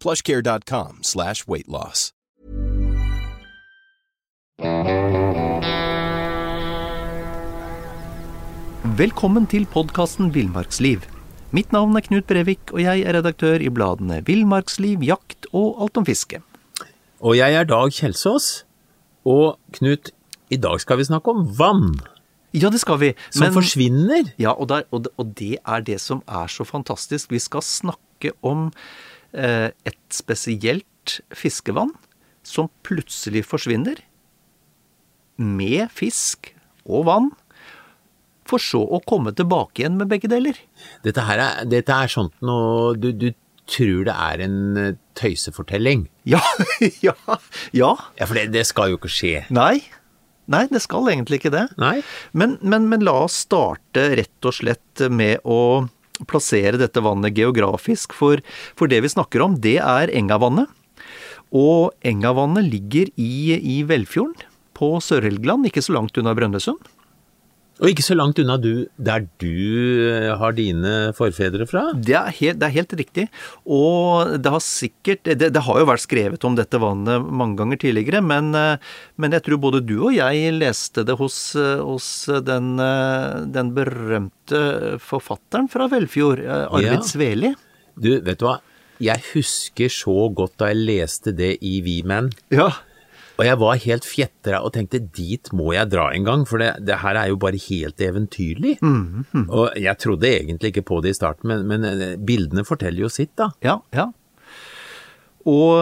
plushcare.com slash weightloss. Velkommen til podkasten Villmarksliv. Mitt navn er Knut Brevik, og jeg er redaktør i bladene Villmarksliv, Jakt og Alt om fiske. Og jeg er Dag Kjelsås. Og Knut, i dag skal vi snakke om vann Ja, det skal vi. som forsvinner. Ja, og, der, og, det, og det er det som er så fantastisk. Vi skal snakke om et spesielt fiskevann som plutselig forsvinner. Med fisk og vann. For så å komme tilbake igjen med begge deler. Dette, her er, dette er sånt noe du, du tror det er en eh, tøysefortelling. Ja, ja, ja. Ja, for det, det skal jo ikke skje. Nei. Nei, det skal egentlig ikke det. Nei? Men, men, men la oss starte rett og slett med å plassere dette vannet geografisk, for, for det vi snakker om, det er Engavannet. Og Engavannet ligger i, i Velfjorden på Sør-Helgeland, ikke så langt unna Brønnøysund. Og ikke så langt unna du, der du eh, har dine forfedre fra. Det er, helt, det er helt riktig. Og det har sikkert det, det har jo vært skrevet om dette vannet mange ganger tidligere, men, eh, men jeg tror både du og jeg leste det hos, eh, hos den, den berømte forfatteren fra Velfjord, Arvid Ja. Sveli. Du, vet du hva? Jeg husker så godt da jeg leste det i V-Man. Ja. Og jeg var helt fjetra og tenkte dit må jeg dra en gang, for det, det her er jo bare helt eventyrlig. Og jeg trodde egentlig ikke på det i starten, men, men eh, bildene forteller jo sitt, da. Ja, ja. Og,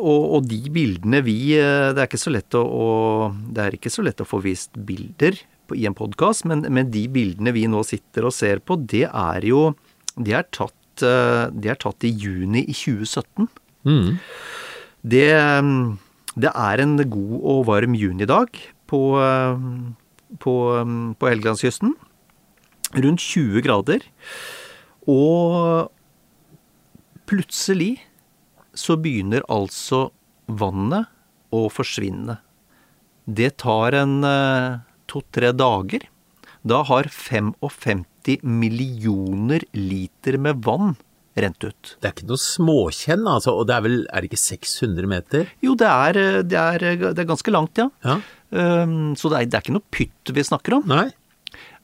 og, og de bildene vi eh, Det er ikke så lett å, å Det er ikke så lett å få vist bilder i en podkast, men, men de bildene vi nå sitter og ser på, det er jo De er tatt, eh, de er tatt i juni i 2017. Mm. Det, det er en god og varm junidag på, på, på Helgelandskysten. Rundt 20 grader. Og plutselig så begynner altså vannet å forsvinne. Det tar en eh, to-tre dager. Da har 55 millioner liter med vann rent ut. Det er ikke noe småkjenn, altså, og det er vel, er det ikke 600 meter? Jo, det er, det er, det er ganske langt, ja. Ja. Um, så det er, det er ikke noe pytt vi snakker om. Nei?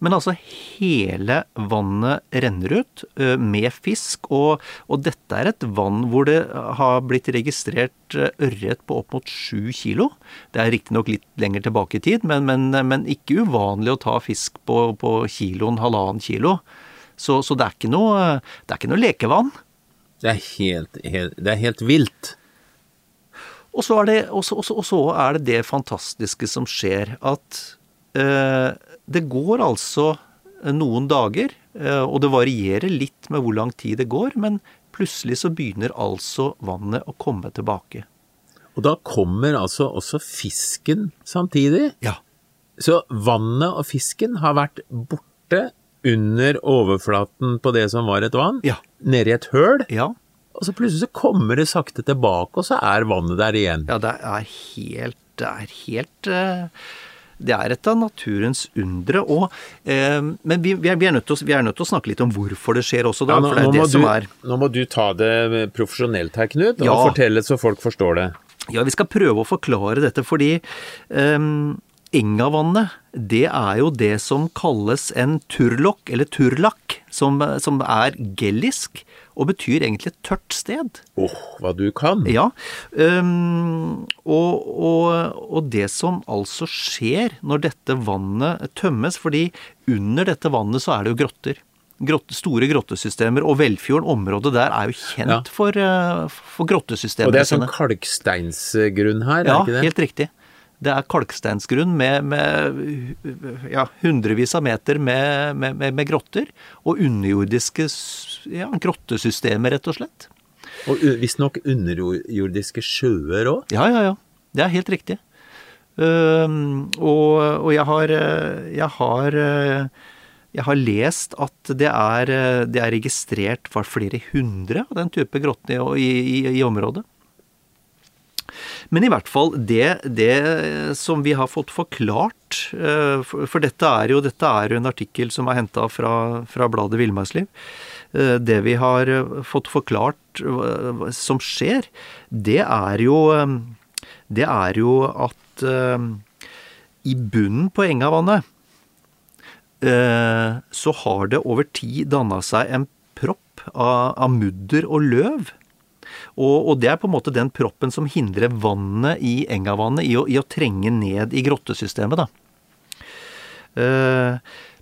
Men altså, hele vannet renner ut uh, med fisk, og, og dette er et vann hvor det har blitt registrert ørret på opp mot sju kilo. Det er riktignok litt lenger tilbake i tid, men, men, men ikke uvanlig å ta fisk på, på kiloen, halvannen kilo. Så, så det, er ikke noe, det er ikke noe lekevann. Det er helt, helt, det er helt vilt. Og så, er det, og, så, og, så, og så er det det fantastiske som skjer, at eh, det går altså noen dager, eh, og det varierer litt med hvor lang tid det går, men plutselig så begynner altså vannet å komme tilbake. Og da kommer altså også fisken samtidig. Ja. Så vannet og fisken har vært borte under overflaten på det som var et vann, Ja. nede i et høl, Ja. og så plutselig så kommer det sakte tilbake, og så er vannet der igjen. Ja, det er helt Det er helt eh, Det er et av naturens undre. Og, eh, men vi, vi, er, vi, er til vi er nødt til å snakke litt om hvorfor det skjer også, da. Ja, nå, for det er må du, som er nå må du ta det profesjonelt her, Knut, og Ja. fortelle så folk forstår det. Ja, vi skal prøve å forklare dette, fordi um, Engavannet, det er jo det som kalles en turlokk, eller turlakk, som, som er gellisk, og betyr egentlig tørt sted. Åh, hva du kan. Ja, um, Og, og, og, det som altså skjer når dette vannet tømmes Fordi under dette vannet så er det jo grotter. Grott, store grottesystemer. Og Velfjorden, området der, er jo kjent ja. for, uh, for grottesystemer. Og det er sånn kalksteinsgrunn her, ja, er ikke det? Ja, helt riktig. Det er kalksteinsgrunn med, med ja, hundrevis av meter med, med, med grotter. Og underjordiske ja, grottesystemer, rett og slett. Og visstnok underjordiske sjøer òg? Ja, ja, ja. Det er helt riktig. Uh, og, og, jeg har, jeg har jeg har lest at det er, det er registrert for flere hundre av den type grottene i, i, i, området. Men i hvert fall det, det, som vi har fått forklart For, for dette, er jo, dette er jo en artikkel som er henta fra, fra bladet Villmarksliv. Eh, det vi har eh, fått forklart eh, som skjer, det er jo, det er jo at i bunnen på Engavannet så har det over tid danna seg en propp av, av, mudder og løv. Og, og, det er på en måte den proppen som hindrer vannet i Engavannet i i å trenge ned i grottesystemet, da.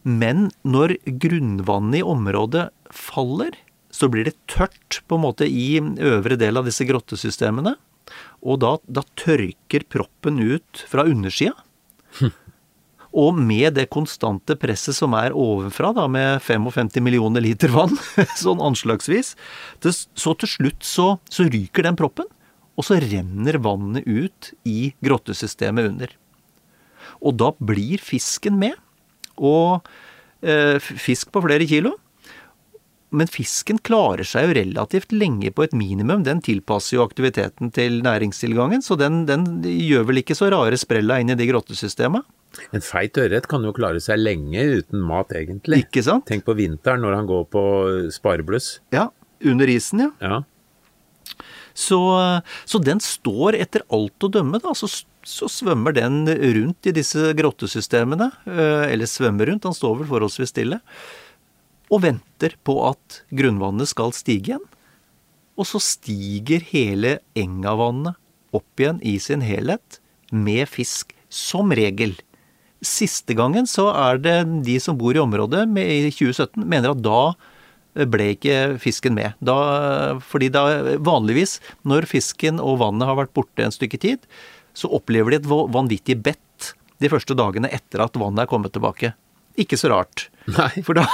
Men når grunnvannet i området faller, så blir det tørt på en måte i øvre del av disse grottesystemene. Og da, da tørker proppen ut fra undersida. Og med det konstante presset som er ovenfra, da, med 55 millioner liter vann, sånn anslagsvis, så til slutt så, så ryker den proppen. Og så renner vannet ut i grottesystemet under. Og da blir fisken med. Og eh, fisk på flere kilo. Men fisken klarer seg jo relativt lenge på et minimum. Den tilpasser jo aktiviteten til næringstilgangen, så den, den gjør vel ikke så rare sprella inn i de grottesystemene. En feit ørret kan jo klare seg lenge uten mat, egentlig. Ikke sant? Tenk på vinteren når han går på sparebluss. Ja, under isen, ja. ja. Så, så, den står etter alt å dømme, da, så, så, svømmer den rundt i disse grottesystemene. Eh, eller svømmer rundt, han står vel forholdsvis stille og venter på at grunnvannet skal stige igjen. Og så stiger hele Engavannet opp igjen i sin helhet med fisk, som regel. Siste gangen så er det de som bor i området i 2017, mener at da ble ikke fisken med. Da, fordi da vanligvis, når fisken og vannet har vært borte en stykke tid, så opplever de et vanvittig bett de første dagene etter at vannet er kommet tilbake. Ikke så rart. For da,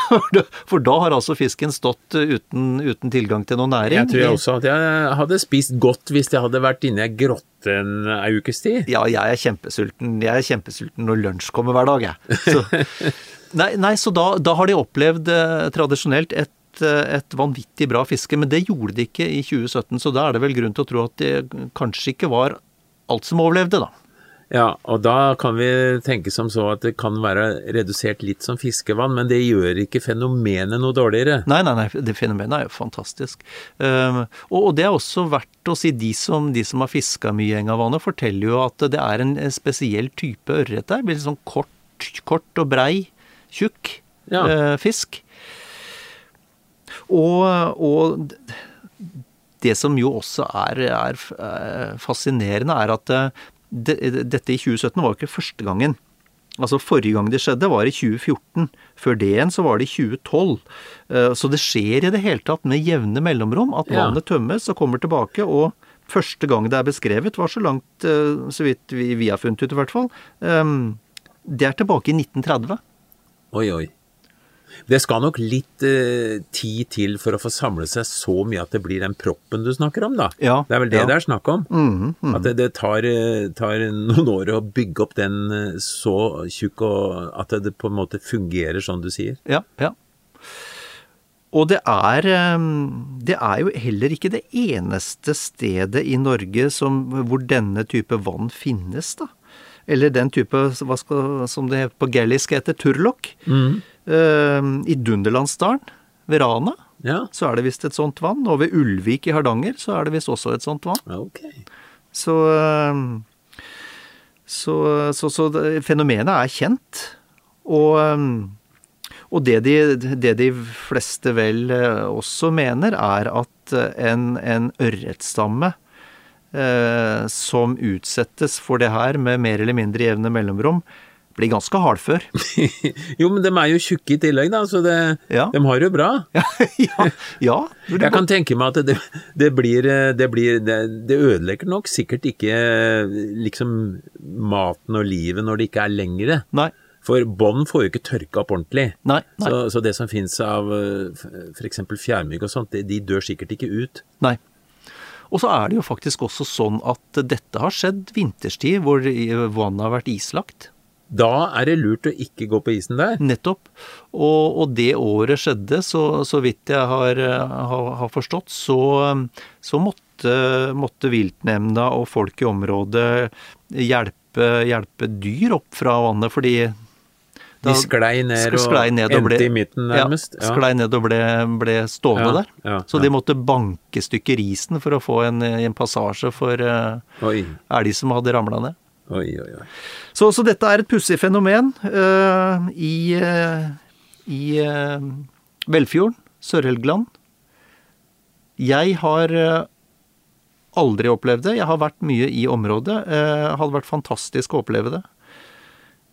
for da, har altså fisken stått uten, uten, tilgang til noe næring. Jeg tror jeg også at jeg hadde spist godt hvis jeg hadde vært inne i ei grotte en ei ukes tid. Ja, jeg er kjempesulten. Jeg er kjempesulten når lunsj kommer hver dag, jeg. Så, nei, nei, så da, da, har de opplevd eh, tradisjonelt et, eh, et vanvittig bra fiske, men det gjorde de ikke i 2017, så da er det vel grunn til å tro at det kanskje ikke var alt som overlevde, da. Ja, og da kan vi tenke som så at det kan være redusert litt som fiskevann, men det gjør ikke fenomenet noe dårligere. Nei, nei, nei, det fenomenet er jo fantastisk. Um, og, og, det er også verdt å si, de som, de som har fiska mye i Engavannet, forteller jo at det er en spesiell type ørret der. Blir litt sånn kort, kort og brei, tjukk ja. uh, fisk. Og, og, det som jo også er, er eh, fascinerende, er at dette i 2017 var jo ikke første gangen. Altså Forrige gang det skjedde, var i 2014. Før det igjen så var det i 2012. Eh, så det skjer i det hele tatt med jevne mellomrom at vannet tømmes og kommer tilbake. og Første gang det er beskrevet, var så langt, eh, så vidt vi, har funnet ut i hvert fall, eh, det er tilbake i 1930. Oi, oi. Det skal nok litt eh, tid til for å få samle seg så mye at det blir den proppen du snakker om, da. Ja, det er vel det ja. det er snakk om? Mm, mm. At det, det tar, eh, tar, noen år å bygge opp den eh, så tjukk, og at det på en måte fungerer sånn du sier. Ja, ja. Og det er, eh, det er jo heller ikke det eneste stedet i Norge som, hvor denne type vann finnes, da. Eller den type, hva skal, som det på gallisk heter, turlokk. Mm. Uh, I Dunderlandsdalen, ved Rana, ja. så er det visst et sånt vann. Og ved Ulvik i Hardanger så er det visst også et sånt vann. Okay. Så, uh, så, så, så fenomenet er kjent. Og, um, og det, de, det, de, fleste vel også mener, er at en, en ørretstamme eh, som utsettes for det her med mer eller mindre jevne mellomrom, blir ganske hardfør. jo, men de er jo tjukke i tillegg, da, så det, Ja. de har det jo bra. ja, ja, ja. Jeg kan tenke meg at det, det blir, det, blir det, det ødelegger nok sikkert ikke liksom maten og livet når det ikke er lengre. Nei. For bånd får jo ikke tørka opp ordentlig. Nei. nei. Så, så det som finnes av f.eks. fjærmygg og sånt, de dør sikkert ikke ut. Nei. Og så er det jo faktisk også sånn at dette har skjedd vinterstid, hvor vannet har vært islagt. Da er det lurt å ikke gå på isen der. Nettopp. Og, og det året skjedde, så, så vidt jeg har, har, har forstått, så, så måtte, måtte, viltnemnda og folk i området hjelpe, hjelpe dyr opp fra vannet, fordi de sklei ned og sklei ned og ble, endte i midten, nærmest. Ja, sklei ned og ble, ble stående Ja, der. ja, Så de måtte banke stykker isen for å få en, en passasje for uh, elg som hadde ramla ned. oi, oi. oi. Så, så dette er et pussig fenomen uh, i, uh, i uh, Velfjorden, Sør-Helgeland. Jeg har eh, aldri opplevd det. Jeg har vært mye i området. Eh, hadde vært fantastisk å oppleve det.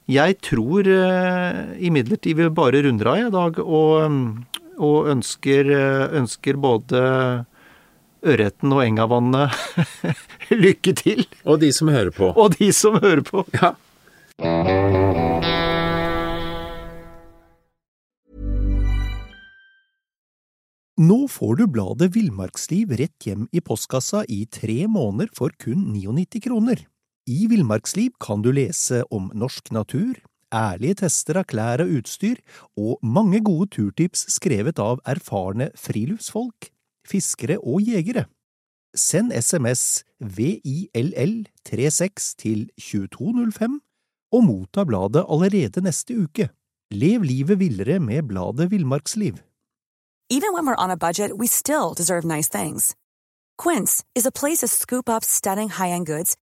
Jeg tror uh, imidlertid vi bare runder av i dag, og, og ønsker, eh, ønsker både ørreten og engavannet lykke til. Og de som hører på. Og de som hører på. Ja. Nå får du bladet Villmarksliv rett hjem i postkassa i tre måneder for kun 99 kroner. I Villmarksliv kan du lese om norsk natur, ærlige tester av klær og utstyr, og mange gode turtips skrevet av erfarne friluftsfolk, fiskere og jegere. Send SMS VILL36 til 2205 og motta bladet allerede neste uke. Lev livet villere med bladet Villmarksliv. Even when we're on a budget, we still deserve nice things. Quince is a place to scoop up stunning high-end goods